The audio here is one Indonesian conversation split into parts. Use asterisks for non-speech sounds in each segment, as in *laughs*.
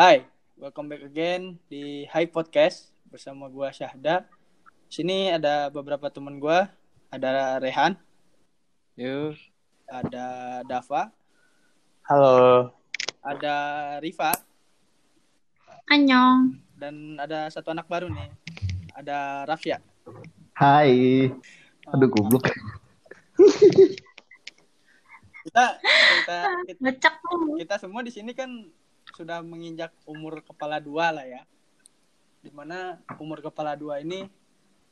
Hai, welcome back again di High Podcast bersama gua Syahda. Sini ada beberapa teman gua, ada Rehan, Yuk. ada Dava, Halo. ada Riva, Annyeong. dan ada satu anak baru nih, ada Rafia. Hai. Aduh goblok. Kita kita kita, kita semua di sini kan sudah menginjak umur kepala dua lah ya. Di mana umur kepala dua ini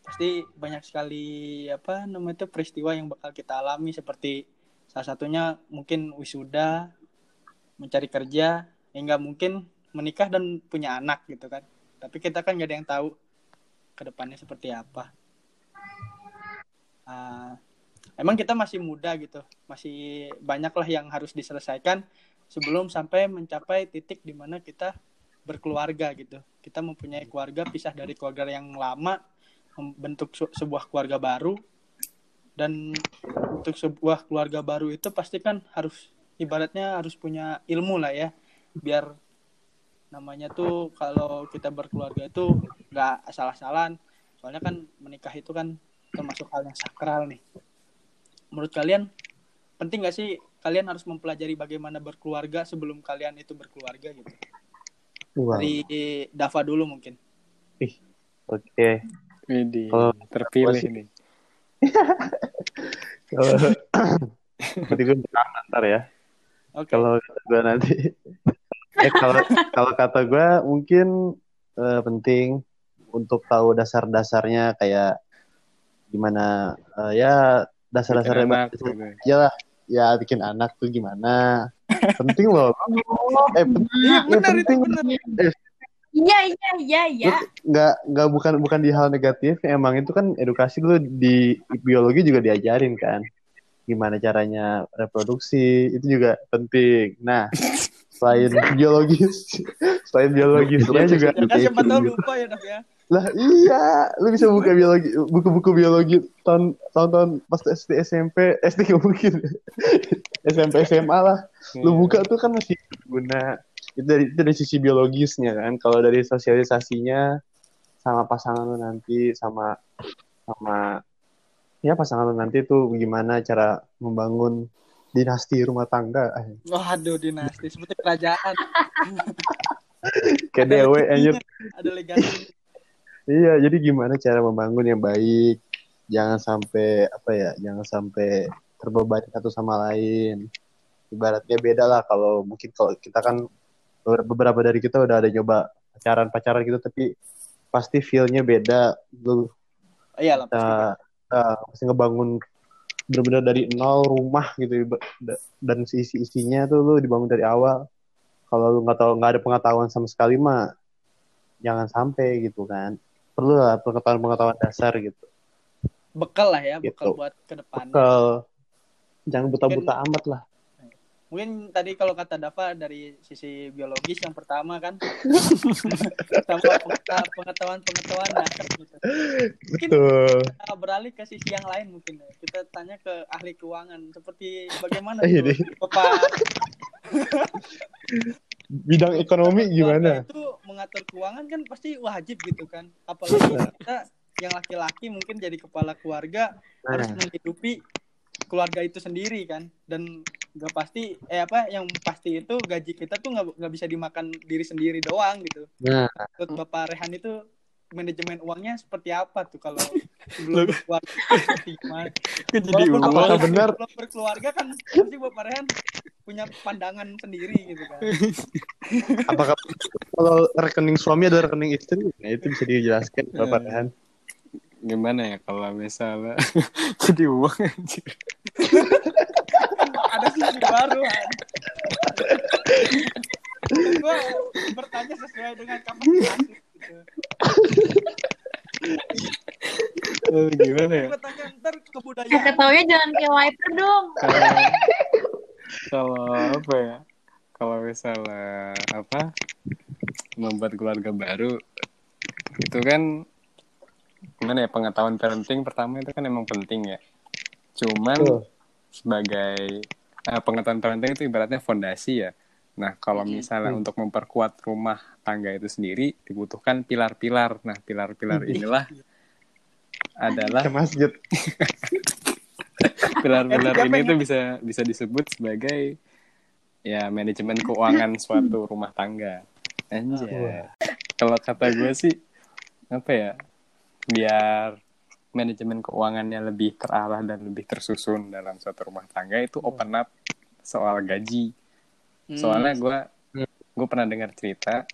pasti banyak sekali apa namanya itu peristiwa yang bakal kita alami seperti salah satunya mungkin wisuda, mencari kerja, hingga mungkin menikah dan punya anak gitu kan. Tapi kita kan gak ada yang tahu ke depannya seperti apa. Ah, emang kita masih muda gitu, masih banyak lah yang harus diselesaikan sebelum sampai mencapai titik di mana kita berkeluarga gitu. Kita mempunyai keluarga pisah dari keluarga yang lama, membentuk sebuah keluarga baru dan untuk sebuah keluarga baru itu pasti kan harus ibaratnya harus punya ilmu lah ya. Biar namanya tuh kalau kita berkeluarga itu nggak asal-asalan. Soalnya kan menikah itu kan termasuk hal yang sakral nih. Menurut kalian penting nggak sih kalian harus mempelajari bagaimana berkeluarga sebelum kalian itu berkeluarga gitu Wow. dari Dava dulu mungkin Oke. Ini terpilih nih. *laughs* Kalau berarti gue ntar ya. oke Kalau kata gue nanti. *laughs* eh kalau kalau kata gue mungkin eh, penting untuk tahu dasar-dasarnya kayak gimana eh, ya dasar-dasarnya gitu. ya lah ya bikin anak tuh gimana? Penting loh. *laughs* Eh penting iya ya, benar itu penting. eh, Iya, iya, iya, iya. nggak nggak bukan bukan di hal negatif emang itu kan edukasi dulu di biologi juga diajarin kan. Gimana caranya reproduksi itu juga penting. Nah selain *laughs* biologis selain biologisnya juga ya kan siapa tahu lupa ya Dav ya lah iya. Lu bisa buka biologi buku-buku biologi tahun tahun-tahun pas SD SMP SD nggak mungkin. *laughs* SMP SMA lah. Lu Iya. buka tuh kan masih guna. Itu dari itu dari sisi biologisnya kan. Kalau dari sosialisasinya sama pasangan lu nanti sama sama ya pasangan lu nanti tuh gimana cara membangun dinasti rumah tangga. Waduh dinasti. Seperti kerajaan. *laughs* Kayak dewe anjir. Ada legasi iya jadi gimana cara membangun yang baik? Jangan sampai apa ya jangan sampai terbebani satu sama lain. Ibaratnya beda lah kalau mungkin kalau kita kan beberapa dari kita udah ada nyoba pacaran pacaran gitu tapi pasti feelnya beda. Lu iya lah pasti uh, pasti ngebangun benar-benar dari nol rumah gitu dan isi isinya tuh lu dibangun dari awal. Kalau lu nggak tahu nggak ada pengetahuan sama sekali mah jangan sampai gitu kan perlu lah pengetahuan pengetahuan dasar gitu. Bekal lah ya bekal Gitu. buat ke depan. Bekal. jangan buta-buta amat lah. Mungkin tadi kalau kata Dava dari sisi biologis yang pertama kan. *laughs* Sama pengetahuan pengetahuan dasar gitu. Mungkin betul. kita beralih ke sisi yang lain mungkin ya. kita tanya ke ahli keuangan. Seperti bagaimana *laughs* tuh Bapak *laughs* bidang ekonomi gimana? itu mengatur keuangan kan pasti wajib gitu kan. Apalagi kita yang laki-laki mungkin jadi kepala keluarga harus Nah. menghidupi keluarga itu sendiri kan. Dan nggak pasti eh apa yang pasti itu gaji kita tuh nggak nggak bisa dimakan diri sendiri doang gitu. Nah. Menurut bapak Rehan itu manajemen uangnya seperti apa tuh kalau *laughs* sebelum berkeluarga gimana? *laughs* Kan jadi. Apakah benar? sebelum berkeluarga kan pasti bapak Rehan punya pandangan sendiri gitu kan *laughs* apakah kalau rekening suami ada rekening istri nah itu bisa dijelaskan bapak Rehan Gimana ya kalau misalnya jadi uang anjir. ada sisi baru kan gue bertanya sesuai dengan kapasitas gitu. Eh, *laughs* gimana ya? gue tanya ntar Eh, kebudayaan ketaunya jangan kayak wiper dong. Kalau apa ya? Kalau misalnya apa? Membuat keluarga baru itu kan gimana ya pengetahuan parenting pertama itu kan emang penting ya. Cuman Betul. sebagai eh, pengetahuan parenting itu ibaratnya fondasi ya. Nah, kalau Hmm. misalnya Hmm. untuk memperkuat rumah tangga itu sendiri dibutuhkan pilar-pilar. Nah, pilar-pilar Hmm. inilah adalah Ke masjid. *laughs* pilar-pilar ini tuh bisa bisa disebut sebagai ya manajemen keuangan suatu rumah tangga. Anjay. Kalau kata gue sih apa ya? Biar manajemen keuangannya lebih terarah dan lebih tersusun dalam suatu rumah tangga itu open up soal gaji. Hmm. Soalnya gue gue pernah dengar cerita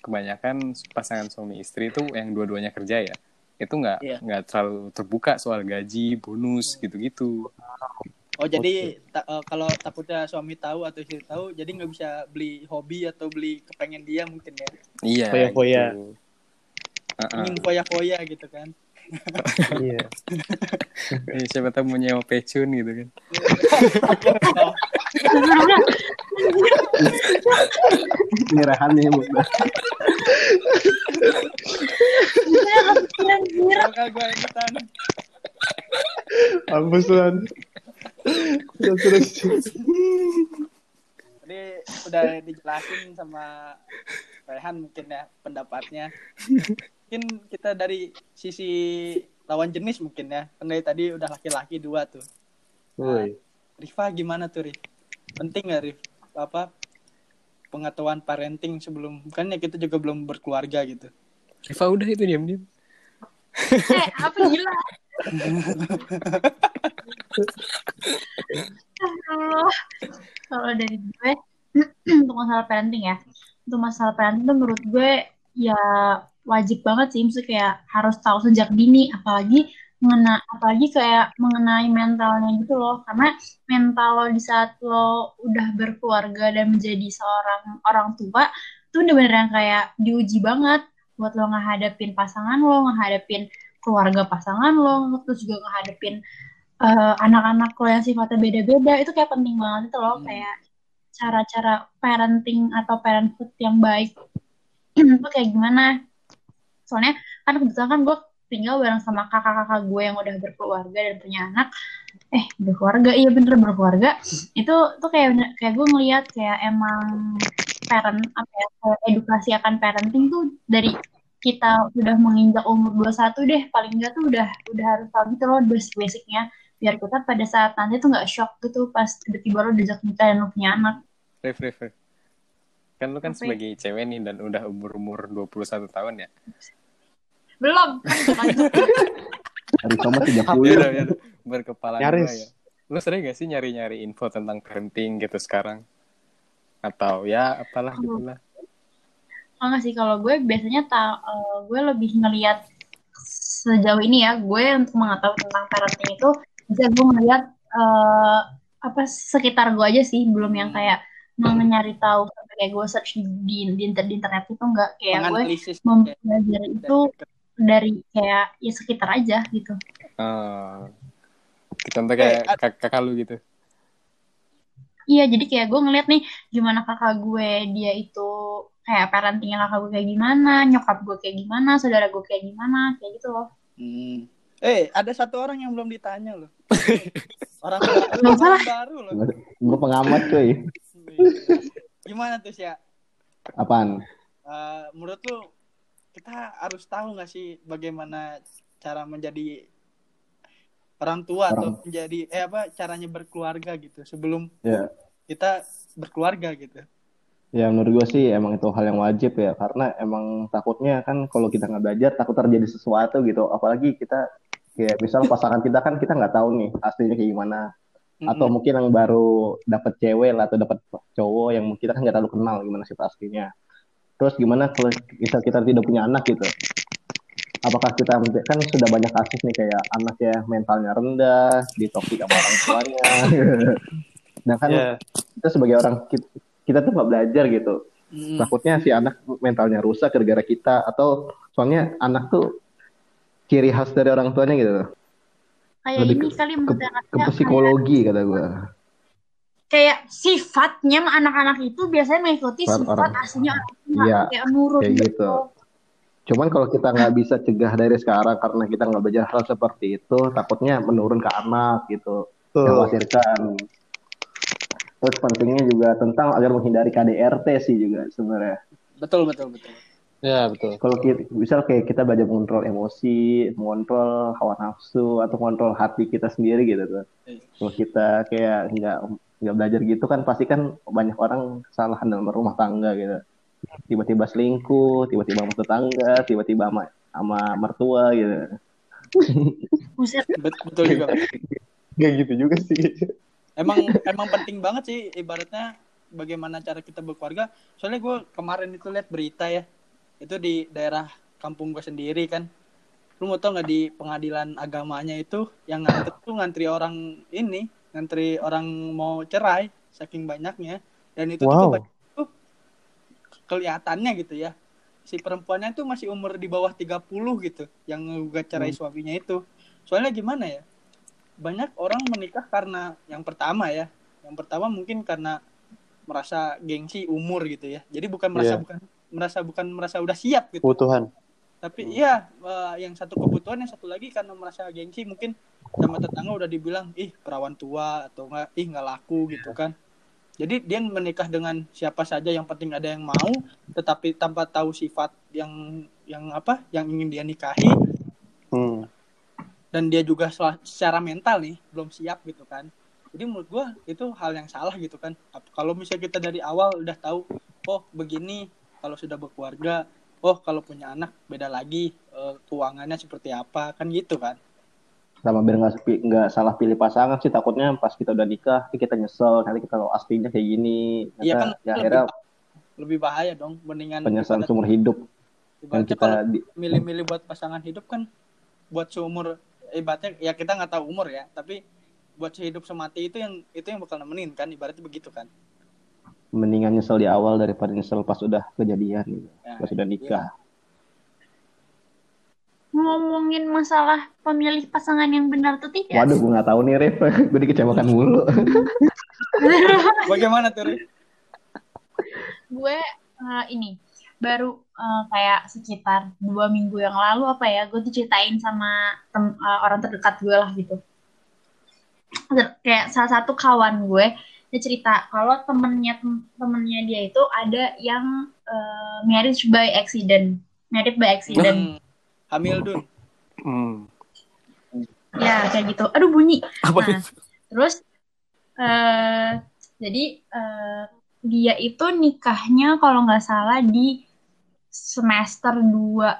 kebanyakan pasangan suami istri itu yang dua-duanya kerja ya itu nggak Iya. nggak terlalu terbuka soal gaji bonus gitu-gitu Oh jadi ta- eh, kalau takutnya suami tahu atau istri tahu, jadi nggak bisa beli hobi atau beli kepengen dia mungkin ya. iya Foya-foya. gitu. Heeh. Ingin foya-foya gitu kan. Iya. Siapa tahu mau nyewa pecun gitu kan Ini rehannya udah. Anjir. bakal gue ikutan. Mampus Tuhan. Terus terus. Tadi udah dijelasin sama Rehan mungkin ya pendapatnya. Mungkin kita dari sisi lawan jenis mungkin ya. Kan dari tadi udah laki-laki dua tuh. Woi. Rifa gimana tuh Rif? Penting nggak Rif? Apa pengetahuan parenting sebelum kan ya kita juga belum berkeluarga gitu. Riva udah itu diam diam Eh, apa gila? Kalau dari gue *clears throat* untuk masalah parenting ya, untuk masalah parenting tuh menurut gue ya wajib banget sih, maksudnya kayak harus tahu sejak dini, apalagi mengena, apalagi kayak mengenai mentalnya gitu loh, karena mental lo di saat lo udah berkeluarga dan menjadi seorang orang tua, itu bener-bener yang kayak diuji banget buat lo ngehadapin pasangan lo, ngehadapin keluarga pasangan lo, terus juga ngehadapin eh, anak-anak lo yang sifatnya beda-beda, itu kayak penting banget itu loh, Hmm. kayak cara-cara parenting atau parenthood yang baik *clears throat* itu kayak gimana. Soalnya kan kebetulan kan gue tinggal bareng sama kakak-kakak gue yang udah berkeluarga dan punya anak. Eh, berkeluarga, iya bener berkeluarga. Itu tuh kayak kayak gue ngeliat kayak emang parent apa ya edukasi akan parenting tuh dari kita udah menginjak umur 21 deh paling enggak tuh udah udah harus tahu gitu loh basic basicnya biar kita pada saat nanti tuh nggak shock gitu pas tiba-tiba lo diajak nikah dan lo punya anak. Kan lu kan Apa sebagai cewek nih dan udah umur umur 21 tahun ya belum kan Hari sama 30. ya udah ya udah. berkepala Nyaris. dua ya lu sering gak sih nyari-nyari info tentang parenting gitu sekarang atau ya apalah gitu lah Oh, enggak sih kalau gue biasanya ta eh, gue lebih ngelihat sejauh ini ya gue untuk mengetahui tentang parenting itu bisa gue ngelihat eh, apa sekitar gue aja sih belum yang kayak mau nyari tahu kayak gue search di, di, inter- di internet itu enggak kayak gue Menganalisis mempelajari itu dari kayak ya sekitar aja gitu oh. contoh kayak Eh, ad- kak- kakak lu gitu iya jadi kayak gue ngeliat nih gimana kakak gue dia itu kayak parentingnya kakak gue kayak gimana nyokap gue kayak gimana saudara gue kayak gimana kayak gitu loh Hmm. Eh, ada satu orang yang belum ditanya loh. *laughs* orang baru, Nggak orang baru loh. Gue pengamat cuy. Gimana tuh sih ya? Apaan? Eh, menurut lu kita harus tahu nggak sih bagaimana cara menjadi orang tua atau menjadi eh apa caranya berkeluarga gitu sebelum Ya. kita berkeluarga gitu. Ya menurut gue sih emang itu hal yang wajib ya karena emang takutnya kan kalau kita nggak belajar takut terjadi sesuatu gitu apalagi kita kayak misal pasangan kita kan kita nggak tahu nih aslinya kayak gimana atau mungkin yang baru dapat cewek lah atau dapat cowok yang kita kan nggak terlalu kenal gimana sih aslinya terus gimana kalau kita kita tidak punya anak gitu? Apakah kita kan sudah banyak kasus nih kayak anak ya mentalnya rendah ditopik sama orang tuanya. *laughs* Nah kan Iya. kita sebagai orang kita, kita tuh nggak belajar gitu. Mm-mm. takutnya si anak mentalnya rusak gara-gara kita atau soalnya anak tuh ciri khas dari orang tuanya gitu kayak Lebih ini ke- kali ke, ke psikologi kata gue kayak sifatnya anak-anak itu biasanya mengikuti Sifat sifat orang. aslinya orang tua Iya, kayak nurut kayak gitu. cuman kalau kita nggak bisa cegah dari sekarang karena kita nggak belajar hal seperti itu takutnya menurun ke anak gitu Tuh. mengkhawatirkan terus pentingnya juga tentang agar menghindari KDRT sih juga sebenarnya betul betul betul Ya betul. kalau kita misal kayak kita belajar mengontrol emosi mengontrol hawa nafsu atau mengontrol hati kita sendiri gitu tuh. Kalau kita kayak nggak nggak belajar gitu kan pasti kan banyak orang kesalahan dalam rumah tangga gitu. Tiba-tiba selingkuh tiba-tiba sama tetangga tiba-tiba sama sama mertua gitu. Betul juga. Gak gitu juga sih. Emang emang penting banget sih ibaratnya bagaimana cara kita berkeluarga. Soalnya gue kemarin itu lihat berita ya itu di daerah kampung gue sendiri kan. Lu mau tau nggak di pengadilan agamanya itu yang ngantri tuh ngantri orang ini ngantri orang mau cerai saking banyaknya. Dan itu tuh Wow. tuh kelihatannya gitu ya. Si perempuannya tuh masih umur di bawah 30 gitu yang ngegugat cerai suaminya itu. Soalnya gimana ya banyak orang menikah karena yang pertama ya. Yang pertama mungkin karena merasa gengsi umur gitu ya. Jadi bukan merasa Iya. bukan merasa bukan merasa udah siap gitu. Kebutuhan. Tapi iya eh, yang satu kebutuhan yang satu lagi karena merasa gengsi mungkin sama tetangga udah dibilang ih perawan tua atau enggak ih nggak laku gitu kan. Jadi dia menikah dengan siapa saja yang penting ada yang mau tetapi tanpa tahu sifat yang yang apa yang ingin dia nikahi. Hmm. dan dia juga secara mental nih belum siap gitu kan. Jadi menurut gua itu hal yang salah gitu kan. Kalau misalnya kita dari awal udah tahu oh begini kalau sudah berkeluarga oh kalau punya anak beda lagi eh, keuangannya seperti apa kan gitu kan? Sama biar nggak nggak salah pilih pasangan sih takutnya pas kita udah nikah kita nyesel nanti kita kalau aslinya kayak gini. Iya kan ya lebih, akhirnya bah- lebih bahaya dong mendingan penyesalan seumur hidup yang kita milih-milih buat pasangan hidup kan buat seumur ibaratnya ya kita nggak tahu umur ya tapi buat sehidup semati itu yang itu yang bakal nemenin kan ibaratnya begitu kan mendingan nyesel di awal daripada nyesel pas udah kejadian gitu. Ya, pas udah nikah Ngomongin masalah pemilih pasangan yang benar atau tidak. waduh gue nggak tahu nih Rif *laughs* gue dikecewakan mulu *laughs* bagaimana tuh Ri? gue eh, ini baru eh, kayak sekitar dua minggu yang lalu apa ya gue diceritain sama tem- eh, orang terdekat gue lah gitu Ter- kayak salah satu kawan gue dia cerita kalau temennya tem- temennya dia itu ada yang eh, marriage by accident married by accident Hmm, hamil dun Hmm. ya kayak gitu aduh bunyi Apa Nah, itu? Terus eh jadi eh, dia itu nikahnya kalau nggak salah di semester 2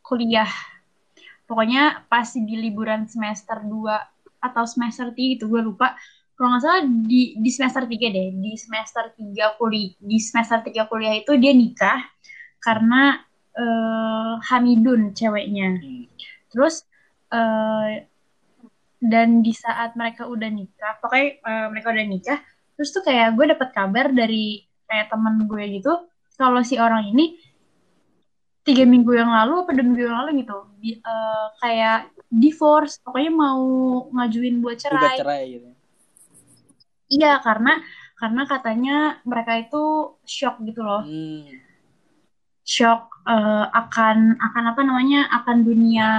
kuliah. Pokoknya pas di liburan semester 2 atau semester 3 itu gue lupa. Kalau nggak salah di di semester 3 deh. Di semester 3 kuliah di semester 3 kuliah itu dia nikah karena eh, Hamidun ceweknya. Hmm. Terus eh, dan di saat mereka udah nikah, pokoknya eh, mereka udah nikah, terus tuh kayak gue dapet kabar dari kayak temen gue gitu, kalau si orang ini tiga minggu yang lalu apa dua minggu yang lalu gitu, di- eh, kayak divorce, pokoknya mau ngajuin buat cerai. cerai gitu Iya karena karena katanya mereka itu shock gitu loh, hmm. shock eh, akan akan apa namanya akan dunia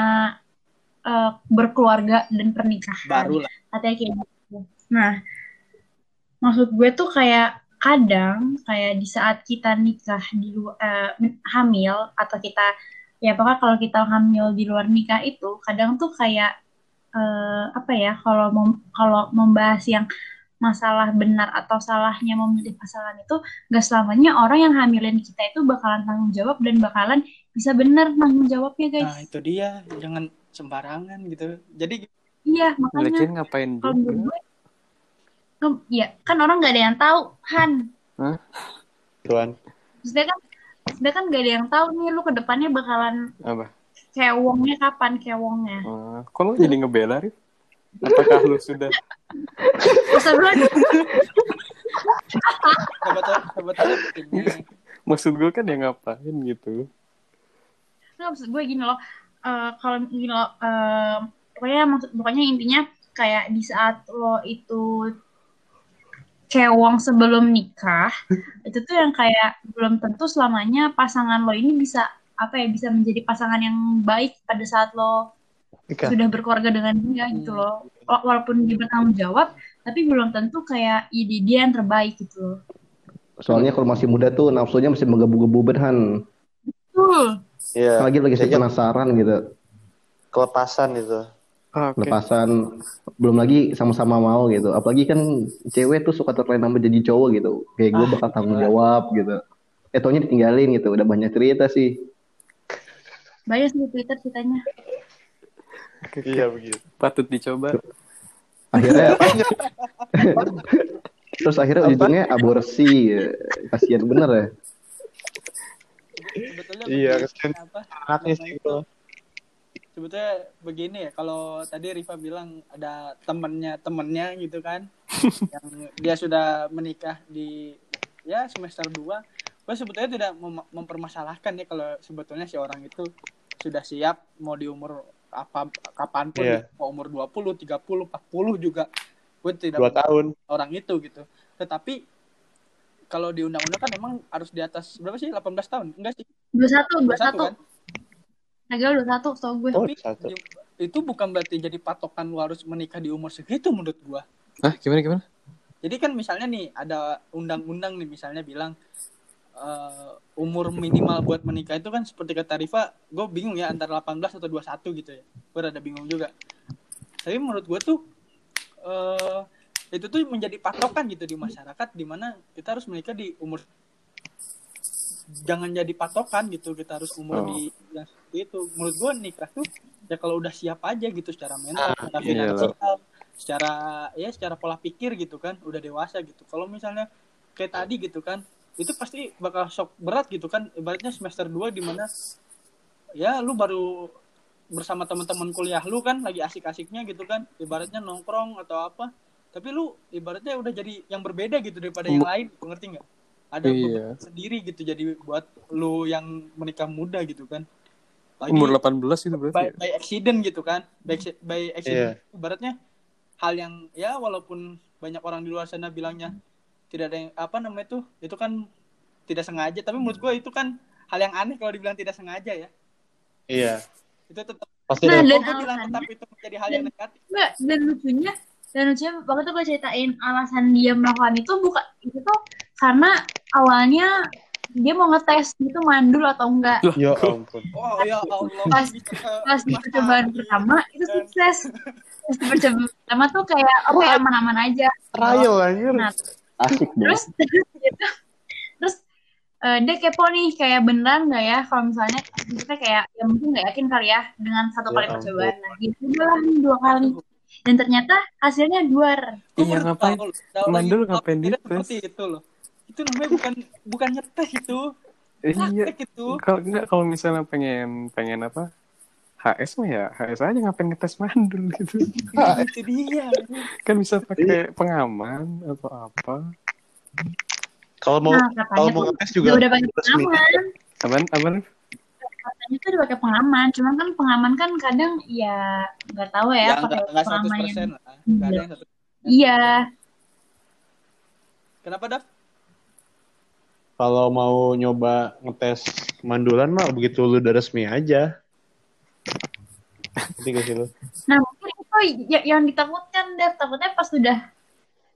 eh, berkeluarga dan pernikahan. baru lah katanya kayak gitu. Nah, maksud gue tuh kayak kadang kayak di saat kita nikah di eh, hamil atau kita ya pokoknya kalau kita hamil di luar nikah itu kadang tuh kayak eh, apa ya kalau mem- kalau membahas yang masalah benar atau salahnya memilih pasangan itu gak selamanya orang yang hamilin kita itu bakalan tanggung jawab dan bakalan bisa benar tanggung jawabnya guys. nah itu dia jangan sembarangan gitu jadi Iya makanya Lagian ngapain kalau gue Em, ya kan orang gak ada yang tahu Han Tuan maksudnya kan maksudnya kan gak ada yang tahu nih lu ke depannya bakalan Apa? kayak wongnya kapan kayak wongnya Oh, kok lu jadi ngebela, Rif? Apakah lu sudah? Sebetulnya maksud gue kan ya ngapain gitu? Nggak, maksud gue gini loh. Eh, kalau gini loh eh, pokoknya maksud pokoknya intinya kayak di saat lo itu cewong sebelum nikah itu tuh yang kayak belum tentu selamanya pasangan lo ini bisa apa ya bisa menjadi pasangan yang baik pada saat lo Nikah. sudah berkeluarga dengan dia gitu loh Wa- walaupun dia bertanggung jawab tapi belum tentu kayak ide dia yang terbaik gitu loh. Soalnya kalau masih muda tuh nafsunya masih menggebu-gebu berhan. Betul. Iya. Lagi lagi Kayaknya penasaran gitu. Kelepasan itu. Oke. Lepasan belum lagi sama-sama mau gitu. Apalagi kan cewek tuh suka terlena sama jadi cowok gitu. Kayak gue Ah, bakal tanggung jawab gitu. Eh taunya ditinggalin gitu. Udah banyak cerita sih. Banyak sih di Twitter ceritanya. Iya begitu. Patut dicoba. Akhirnya *laughs* *laughs* terus akhirnya ujungnya aborsi. Kasihan bener ya. sebetulnya Iya, apa Anaknya sih itu, itu. sebetulnya begini ya kalau tadi Riva bilang ada temennya temennya gitu kan *laughs* yang dia sudah menikah di ya semester 2 gue sebetulnya tidak mem- mempermasalahkan ya kalau sebetulnya si orang itu sudah siap mau di umur apa kapan pun Iya. mau umur 20, 30, 40 juga gue tidak Dua tahun. orang itu gitu. Tetapi kalau di undang-undang kan emang harus di atas berapa sih 18 tahun? Enggak sih. 21, 21 21. kan? Negara 21 tau gue. Oh, Tapi satu. itu bukan berarti jadi patokan lu harus menikah di umur segitu menurut gua. Hah, gimana gimana? Jadi kan misalnya nih ada undang-undang nih misalnya bilang eh, umur minimal buat menikah itu kan seperti kata Riva, gue bingung ya antara 18 atau 21 gitu ya. Gue rada bingung juga. Tapi menurut gue tuh eh itu tuh menjadi patokan gitu di masyarakat di mana kita harus menikah di umur jangan jadi patokan gitu kita harus umur Oh. di yang seperti itu menurut gue nikah tuh ya kalau udah siap aja gitu secara mental secara iya finansial secara ya secara pola pikir gitu kan udah dewasa gitu kalau misalnya kayak tadi gitu kan itu pasti bakal shock berat gitu kan ibaratnya semester 2 di mana ya lu baru bersama teman-teman kuliah lu kan lagi asik-asiknya gitu kan ibaratnya nongkrong atau apa tapi lu ibaratnya udah jadi yang berbeda gitu daripada yang lain ngerti nggak ada Iya. sendiri gitu jadi buat lu yang menikah muda gitu kan lagi Umur 18 itu berarti. by, ya? by accident gitu kan by, by accident Iya. ibaratnya hal yang ya walaupun banyak orang di luar sana bilangnya tidak ada yang apa namanya itu itu kan tidak sengaja. Tapi menurut gue itu kan hal yang aneh kalau dibilang tidak sengaja ya. Iya. itu tetap Pasti Nah, dan bilang tetap itu menjadi hal yang negatif. Enggak, dan lucunya dan lucunya waktu itu gue ceritain alasan dia melakukan itu bukan itu tuh karena awalnya dia mau ngetes gitu mandul atau enggak. Ya ampun. oh ya Allah. Pas- bisa ke- pas di percobaan pertama itu sukses. Pas di percobaan pertama tuh kayak oke aman-aman aja. Trial anjir. Nah, Asik dong. terus *laughs* gitu. terus eh, dia kepo nih kayak beneran nggak ya kalau misalnya maksudnya kayak ya mungkin nggak yakin kali ya dengan satu Ya kali percobaan nah gitu lah nih dua kali dan ternyata hasilnya duar Gua Iya, ngapain? Mandul ngapain dites? seperti itu loh itu namanya bukan bukan nyetes itu Iya. Kalau enggak kalau misalnya pengen pengen apa? HS mah ya HS aja ngapain ngetes mandul gitu. *laughs* itu dia kan bisa pakai pengaman atau apa. Kalau mau nah kalau mau ngetes juga udah pakai resmi. pengaman Apaan? Apaan? katanya tuh udah pakai pengaman cuman kan pengaman kan kadang ya nggak tahu ya ya pakai nggak nggak seratus pengaman persen yang lah nggak ada yang iya kenapa Dav? Kalau mau nyoba ngetes mandulan mah begitu lu udah resmi aja. Nanti gak sih lu? Nah mungkin itu y- yang ditakutkan Dev. Takutnya pas sudah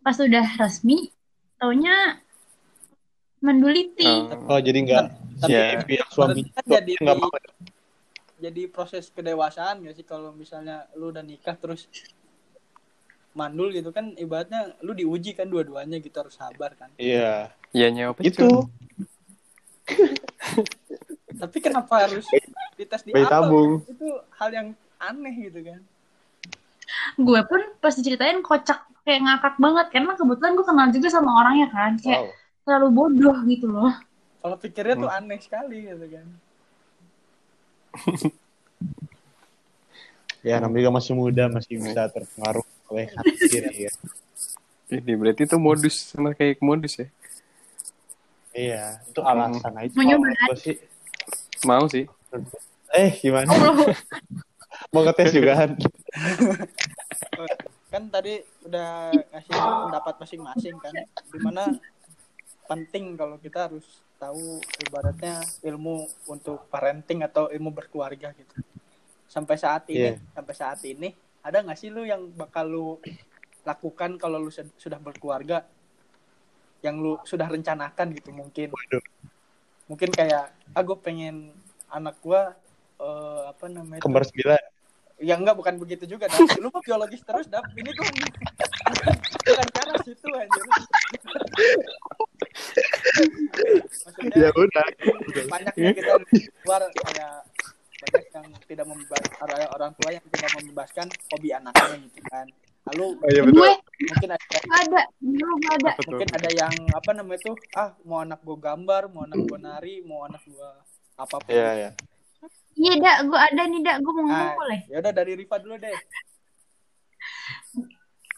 pas sudah resmi taunya menduliti. Oh, Oh jadi nggak si Ya. pihak suami Kan jadi nggak mau ya? jadi proses kedewasaan gak sih kalau misalnya lu udah nikah terus mandul gitu kan? Ibaratnya lu diuji kan dua-duanya gitu harus sabar kan? Iya. ya nyawa Itu tapi kenapa harus dites di awal tabung. itu hal yang aneh gitu kan gue pun pas diceritain kocak kayak ngakak banget karena kebetulan gue kenal juga sama orangnya kan kayak Wow. terlalu bodoh gitu loh kalau pikirnya tuh aneh sekali gitu kan *laughs* Ya namanya juga masih muda masih bisa terpengaruh oleh hati diri ya. Ini berarti itu modus sama kayak modus ya. Iya, itu alasan aja. Kalau gua sih. Mau sih. Eh gimana? mau *laughs* ngetes juga kan? kan tadi udah ngasih pendapat masing-masing kan di mana penting kalau kita harus tahu ibaratnya ilmu untuk parenting atau ilmu berkeluarga gitu sampai saat ini Iya. sampai saat ini ada nggak sih lu yang bakal lu lakukan kalau lu sudah berkeluarga yang lu sudah rencanakan gitu mungkin Waduh. Mungkin kayak ah gue pengen anak gua eh, apa namanya tuh? Kembar sembilan. ya enggak bukan begitu juga dap lu mah biologis terus dap ini gua bukan, cara situ anjir maksudnya Ya udah. banyaknya kita di luar kayak banyak yang tidak membebas ada orang tua yang tidak membebaskan hobi anaknya gitu kan lalu Oh, iya betul. gue mungkin ada gak ada. Gak ada. Mungkin ada yang apa namanya tuh? Ah mau anak gua gambar mau anak gua nari mau anak gua apa pun. Iya, iya. iya dak. Gue ada nih dak. Gue mau ngomong ah, boleh ya udah dari Riva dulu deh.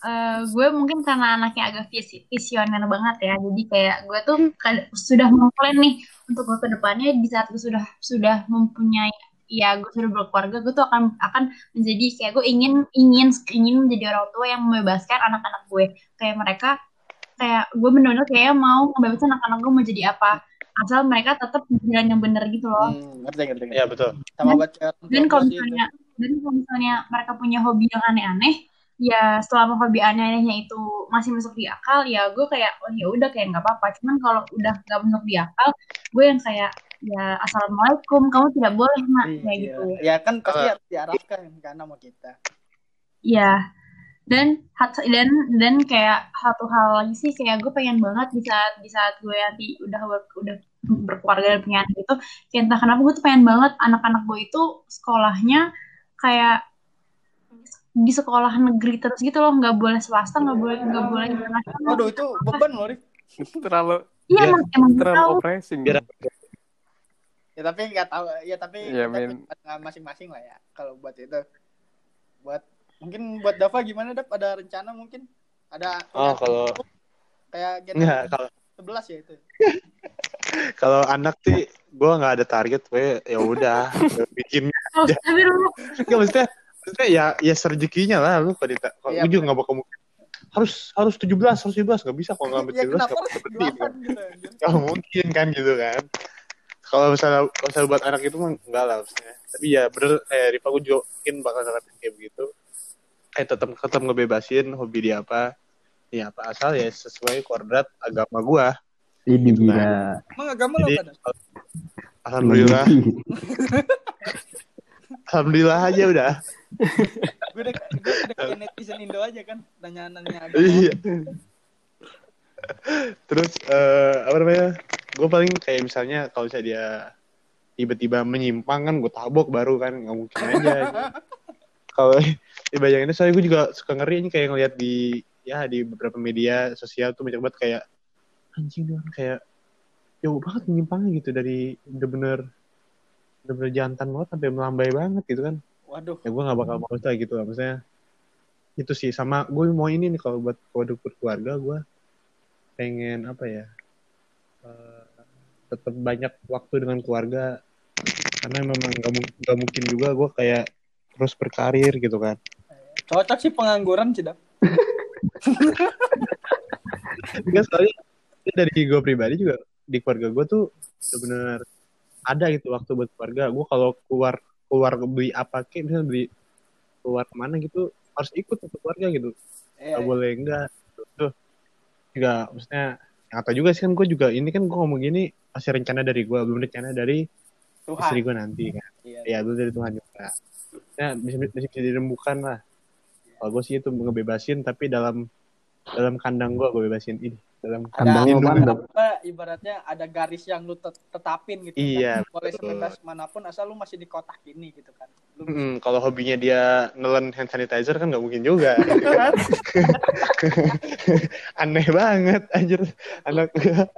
Eh, gue mungkin karena anaknya agak visi- visioner banget ya. Jadi kayak gue tuh kad- sudah memplan nih untuk gue ke depannya. Di saat gue sudah sudah mempunyai ya gue sudah berkeluarga gue tuh akan akan menjadi kayak gue ingin ingin ingin menjadi orang tua yang membebaskan anak-anak gue. Kayak mereka kayak gue bener-bener kayak mau ngebebasin anak-anak gue mau jadi apa. Asal mereka tetap jalan yang bener gitu loh. Hmm, ngerti ngerti ngerti. Iya betul. sama baca dan kalau misalnya dan kalau misalnya mereka punya hobi yang aneh-aneh ya selama hobi aneh-anehnya itu masih masuk di akal ya gue kayak oh ya udah kayak nggak apa-apa. Cuman kalau udah nggak masuk di akal gue yang kayak ya assalamualaikum. Kamu tidak boleh nak. Kayak iya. gitu. Ya kan pasti harus diarahkan kan sama kita. Ya dan hat- dan dan kayak satu hal lagi sih kayak gue pengen banget di saat di saat gue nanti udah udah berkeluarga dan punya anak itu kayak entah kenapa gue tuh pengen banget anak-anak gue itu sekolahnya kayak di sekolah negeri terus gitu loh. Nggak boleh swasta nggak boleh nggak boleh internasional. Waduh itu beban loh Rif. terlalu iya emang emang gue terlalu tahu. oppressing Biar ya tapi nggak tahu ya tapi Ya, kita punya masing-masing lah ya kalau buat itu. Buat mungkin buat Dava gimana Dap? Ada rencana mungkin? Ada Oh, kalau kayak kita enggak kalau sebelas ya itu. *laughs* Kalau anak sih gue nggak ada target gue ya udah *laughs* bikin oh, tapi lu Enggak maksudnya maksudnya ya ya serejekinya lah lu kalau dita- kalau gue juga nggak bakal mungkin. Harus harus 17 harus 17 nggak bisa kalau nggak *laughs* ambil ya 17 kenapa? nggak harus bakal berhenti delapan gitu nggak mungkin kan gitu kan kalau misalnya kalau misalnya buat anak itu mah enggak lah maksudnya. Tapi ya bener kayak Riva gue juga mungkin bakal ngelakuin kayak begitu. Kayak tetap tetap ngebebasin hobi dia apa ya apa asal ya sesuai kodrat agama gua. Ini Gitu kan. gila. emang agama lo kan alhamdulillah. *laughs* Alhamdulillah aja udah. Gue udah gue udah kayak netizen Indo aja kan nanya-nanya agama. Iya. Terus eh apa namanya gue paling kayak misalnya kalau misalnya dia tiba-tiba menyimpang kan gue tabok baru kan nggak mungkin aja *laughs* kalau dibayangin itu soalnya gue juga suka ngeri ini kayak ngeliat di ya di beberapa media sosial tuh banyak banget kayak anjing doang kayak jauh banget menyimpangnya gitu dari bener-bener bener-bener jantan banget sampai melambai banget gitu kan. Waduh. Ya gue nggak bakal mau lah gitu lah maksudnya itu sih. Sama gue mau ini nih kalau buat kode keluarga gue pengen apa ya eh, tetap banyak waktu dengan keluarga. Karena memang gak, nggak mungkin juga gue kayak terus berkarir gitu kan. Cocok sih pengangguran sih Dap. Enggak soalnya dari gue pribadi juga di keluarga gue tuh benar-benar ada gitu waktu buat keluarga. Gue kalau keluar keluar beli apa kayak misalnya beli keluar ke mana gitu harus ikut untuk keluarga gitu. Iya, nggak boleh enggak tuh juga maksudnya atau juga sih kan gue juga ini kan gue ngomong gini masih rencana dari gue belum rencana dari Tuhan. istri gue nanti kan. Iya. ya belum dari Tuhan juga. Ya bisa bisa, bisa dirembukan lah. Kalau gue sih itu ngebebasin tapi dalam dalam kandang gue gue bebasin ini dalam Kandang mantap. apa ibaratnya ada garis yang lu tet- tetapin gitu Iya, kan. boleh sebebas mana pun asal lu masih di kotak ini gitu kan lu Mm, kalau hobinya dia nelen hand sanitizer kan nggak mungkin juga. *laughs* Aneh banget, anjir. Anak nggak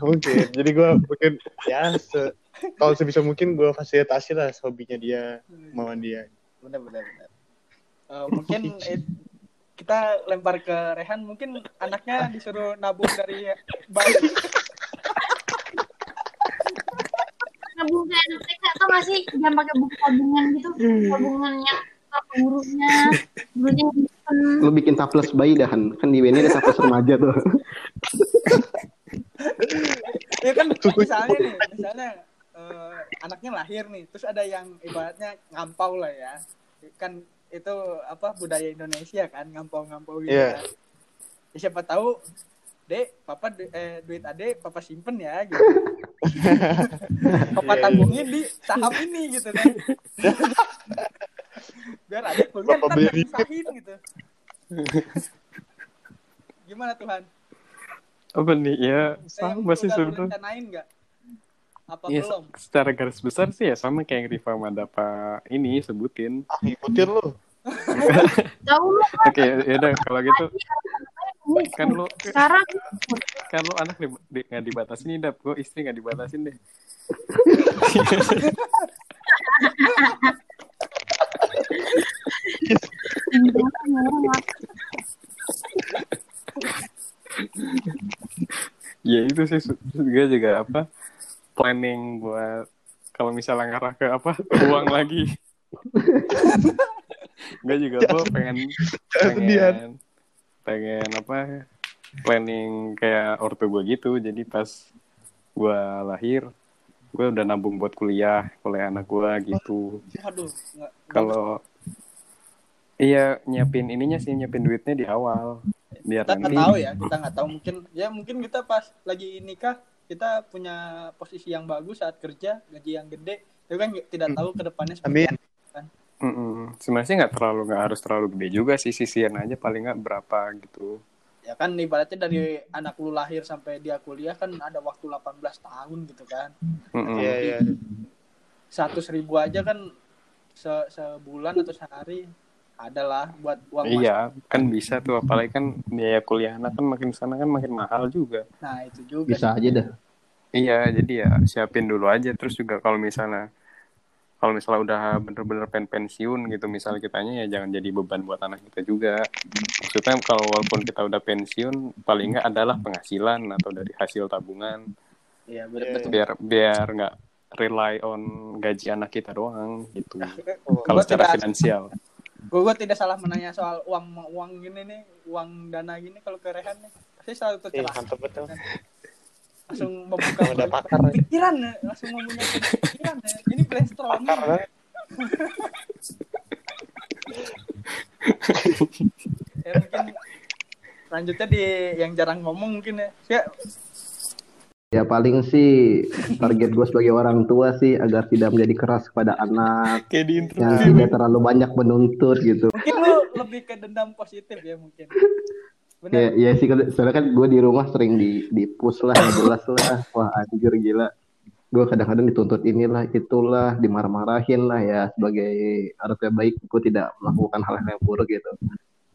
mungkin. Jadi gue mungkin ya se kalau sebisa mungkin gue fasilitasi lah hobinya dia, kemauan dia. benar benar benar Eh, mungkin *laughs* kita lempar ke Rehan mungkin anaknya disuruh nabung dari bayi nabung kayak anak TK tau gak sih jangan pakai buku tabungan gitu tabungan yang apa gurunya gurunya. Lu bikin taples bayi dahan. Kan di WNI ada taples remaja tuh. ya kan misalnya nih misalnya eh, anaknya lahir nih terus ada yang ibaratnya ngampau lah ya kan itu apa budaya Indonesia kan ngampau-ngampau gitu Iya. kan. Ya, siapa tahu dek papa du- eh, duit ade papa simpen ya gitu *laughs* papa Iya, iya. tabungin di saham ini gitu kan *laughs* biar ade kuliah ntar beli gak nyusahin gitu gimana Tuhan Apa nih? Ya sama sih udah lu sebetulnya. rencanain nggak apa Iya, belum? secara garis besar sih ya sama kayak yang Riva Madapa ini sebutin. Ah, ngikutin lu. Tahu lu Oke, yaudah kalau gitu. Kan lu sekarang. kan lu anak di, di, gak dibatasin nih dap. Gue istri gak dibatasin deh. *laughs* Ya itu sih gue juga apa planning buat kalau misalnya ngarah ke apa uang lagi. Gue juga gue pengen pengen pengen apa planning kayak ortu gue gitu. Jadi pas gue lahir gue udah nabung buat kuliah kuliah anak gue gitu. Nggak kalau iya nyiapin ininya sih nyiapin duitnya di awal. Biar kita nggak tahu ya kita nggak tahu. Mungkin ya mungkin kita pas lagi nikah kita punya posisi yang bagus saat kerja gaji yang gede itu kan tidak tahu ke depannya seperti apa. Mm-mm. sebenarnya sih nggak terlalu nggak harus terlalu gede juga sih sisian aja paling nggak berapa gitu ya kan ibaratnya dari anak lu lahir sampai dia kuliah kan ada waktu 18 tahun gitu kan. Iya, iya. seratus ribu aja kan se sebulan atau sehari adalah buat uang mas- iya kan bisa tuh apalagi kan biaya kuliah anak kan makin sana kan makin mahal juga. Nah itu juga. Bisa aja dah. iya jadi ya siapin dulu aja. Terus juga kalau misalnya kalau misalnya udah bener-bener pen pensiun gitu misalnya kitanya ya jangan jadi beban buat anak kita juga. Maksudnya kalau walaupun kita udah pensiun paling nggak adalah penghasilan atau dari hasil tabungan. Iya, Iya, betul. biar biar nggak rely on gaji anak kita doang gitu. Oh, kalau secara finansial Gue gue tidak salah menanya soal uang uang gini nih, uang dana gini kalau ke Rehan nih. Pasti selalu Iya, tercerah. mantep betul. Langsung membuka Udah pakar. pikiran, ya. langsung mempunyai pikiran. ya. Ini brainstorming. Pakar banget. *laughs* Ya, mungkin lanjutnya di yang jarang ngomong mungkin ya. Ya, Ya paling sih target gue sebagai orang tua sih agar tidak menjadi keras kepada anak, kayak di yang tidak terlalu banyak menuntut gitu. mungkin lu lebih ke dendam positif ya mungkin. Ya, Benar. ya sih soalnya kan gue di rumah sering di di push lah, jelas lah, wah anjir gila. Gue kadang-kadang dituntut inilah itulah, dimarah-marahin lah ya sebagai orang tua baik gue tidak melakukan hal-hal yang buruk gitu.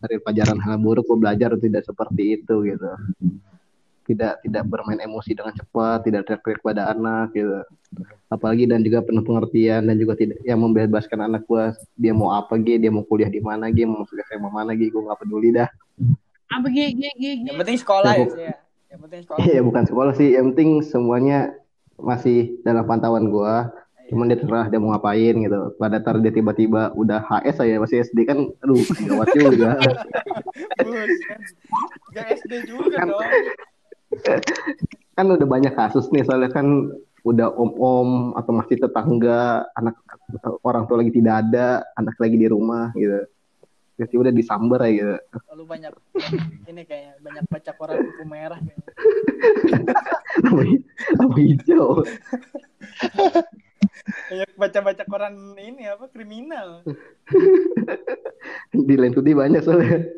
Dari pelajaran hal buruk gue belajar tidak seperti itu gitu. Tidak tidak bermain emosi dengan cepat, tidak teriak-teriak pada anak gitu. Apalagi dan juga penuh pengertian dan juga tidak yang membebaskan anak gue dia mau apa gitu, dia mau kuliah di mana gitu, mau masuk SMA mana gitu, gue nggak peduli dah. Apa G G G G. Yang penting sekolah ya, Ya, ya. Yang penting sekolah. Iya bukan sekolah sih, yang penting semuanya masih dalam pantauan gua. Cuman dia terserah dia mau ngapain gitu. Pada tar dia tiba-tiba udah HS saya masih SD kan, aduh gawat juga. *laughs* Gak SD juga Kan- dong. Kan udah banyak kasus nih soalnya kan udah om-om atau masih tetangga anak orang tua lagi tidak ada, anak lagi di rumah gitu. Jadi udah disamber ya gitu. Lalu banyak ini kayaknya banyak baca koran buku merah hij- lampu *laughs* hijau. Banyak baca-baca koran ini apa kriminal. di lain Today banyak soalnya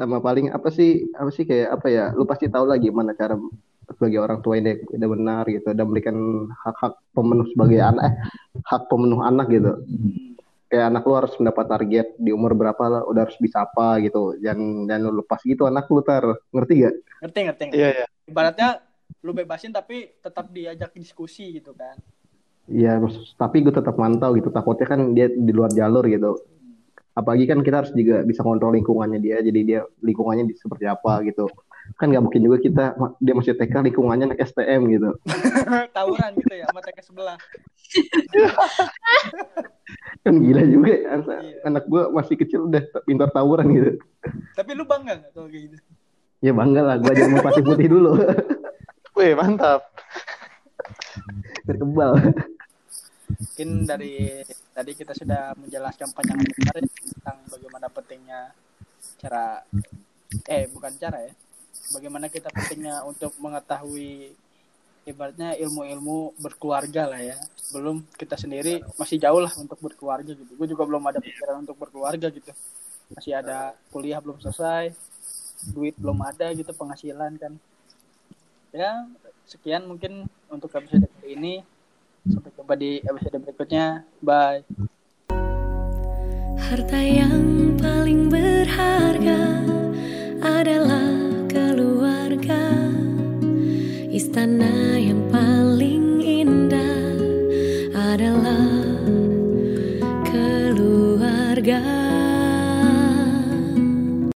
sama paling apa sih apa sih kayak apa ya lu pasti tahu lah gimana cara sebagai orang tua ini udah benar gitu dan memberikan hak-hak pemenuh sebagai anak eh, hak pemenuh anak gitu kayak anak lu harus mendapat target di umur berapa lah udah harus bisa apa gitu jangan jangan lu lepas gitu anak lu tar ngerti gak? Ngerti ngerti. ngerti. Iya, iya. Ibaratnya lu bebasin tapi tetap diajak diskusi gitu kan. Iya, tapi gue tetap mantau gitu. Takutnya kan dia di luar jalur gitu. Apalagi kan kita harus juga bisa kontrol lingkungannya dia. Jadi dia lingkungannya seperti apa gitu. Kan nggak mungkin juga kita dia masih TK lingkungannya anak STM gitu. *laughs* Tawuran gitu ya sama TK sebelah. *laughs* Kan gila juga. ya. Anak, Iya. anak gue masih kecil udah pintar tawuran gitu. Tapi lu bangga nggak kalau kayak gitu? Ya bangga lah. Gue jangan mau pasir putih dulu. Wih, mantap. Biar kebal. Mungkin dari tadi kita sudah menjelaskan panjang lebar tentang bagaimana pentingnya cara eh bukan cara ya bagaimana kita pentingnya untuk mengetahui ibaratnya ilmu-ilmu berkeluarga lah ya. Sebelum kita sendiri masih jauh lah untuk berkeluarga gitu. Gue juga belum ada pikiran untuk berkeluarga gitu. Masih ada kuliah belum selesai duit belum ada gitu penghasilan kan. Ya sekian mungkin untuk episode kali ini sampai jumpa di episode berikutnya bye Harta yang paling berharga adalah keluarga. Istana yang paling indah adalah keluarga.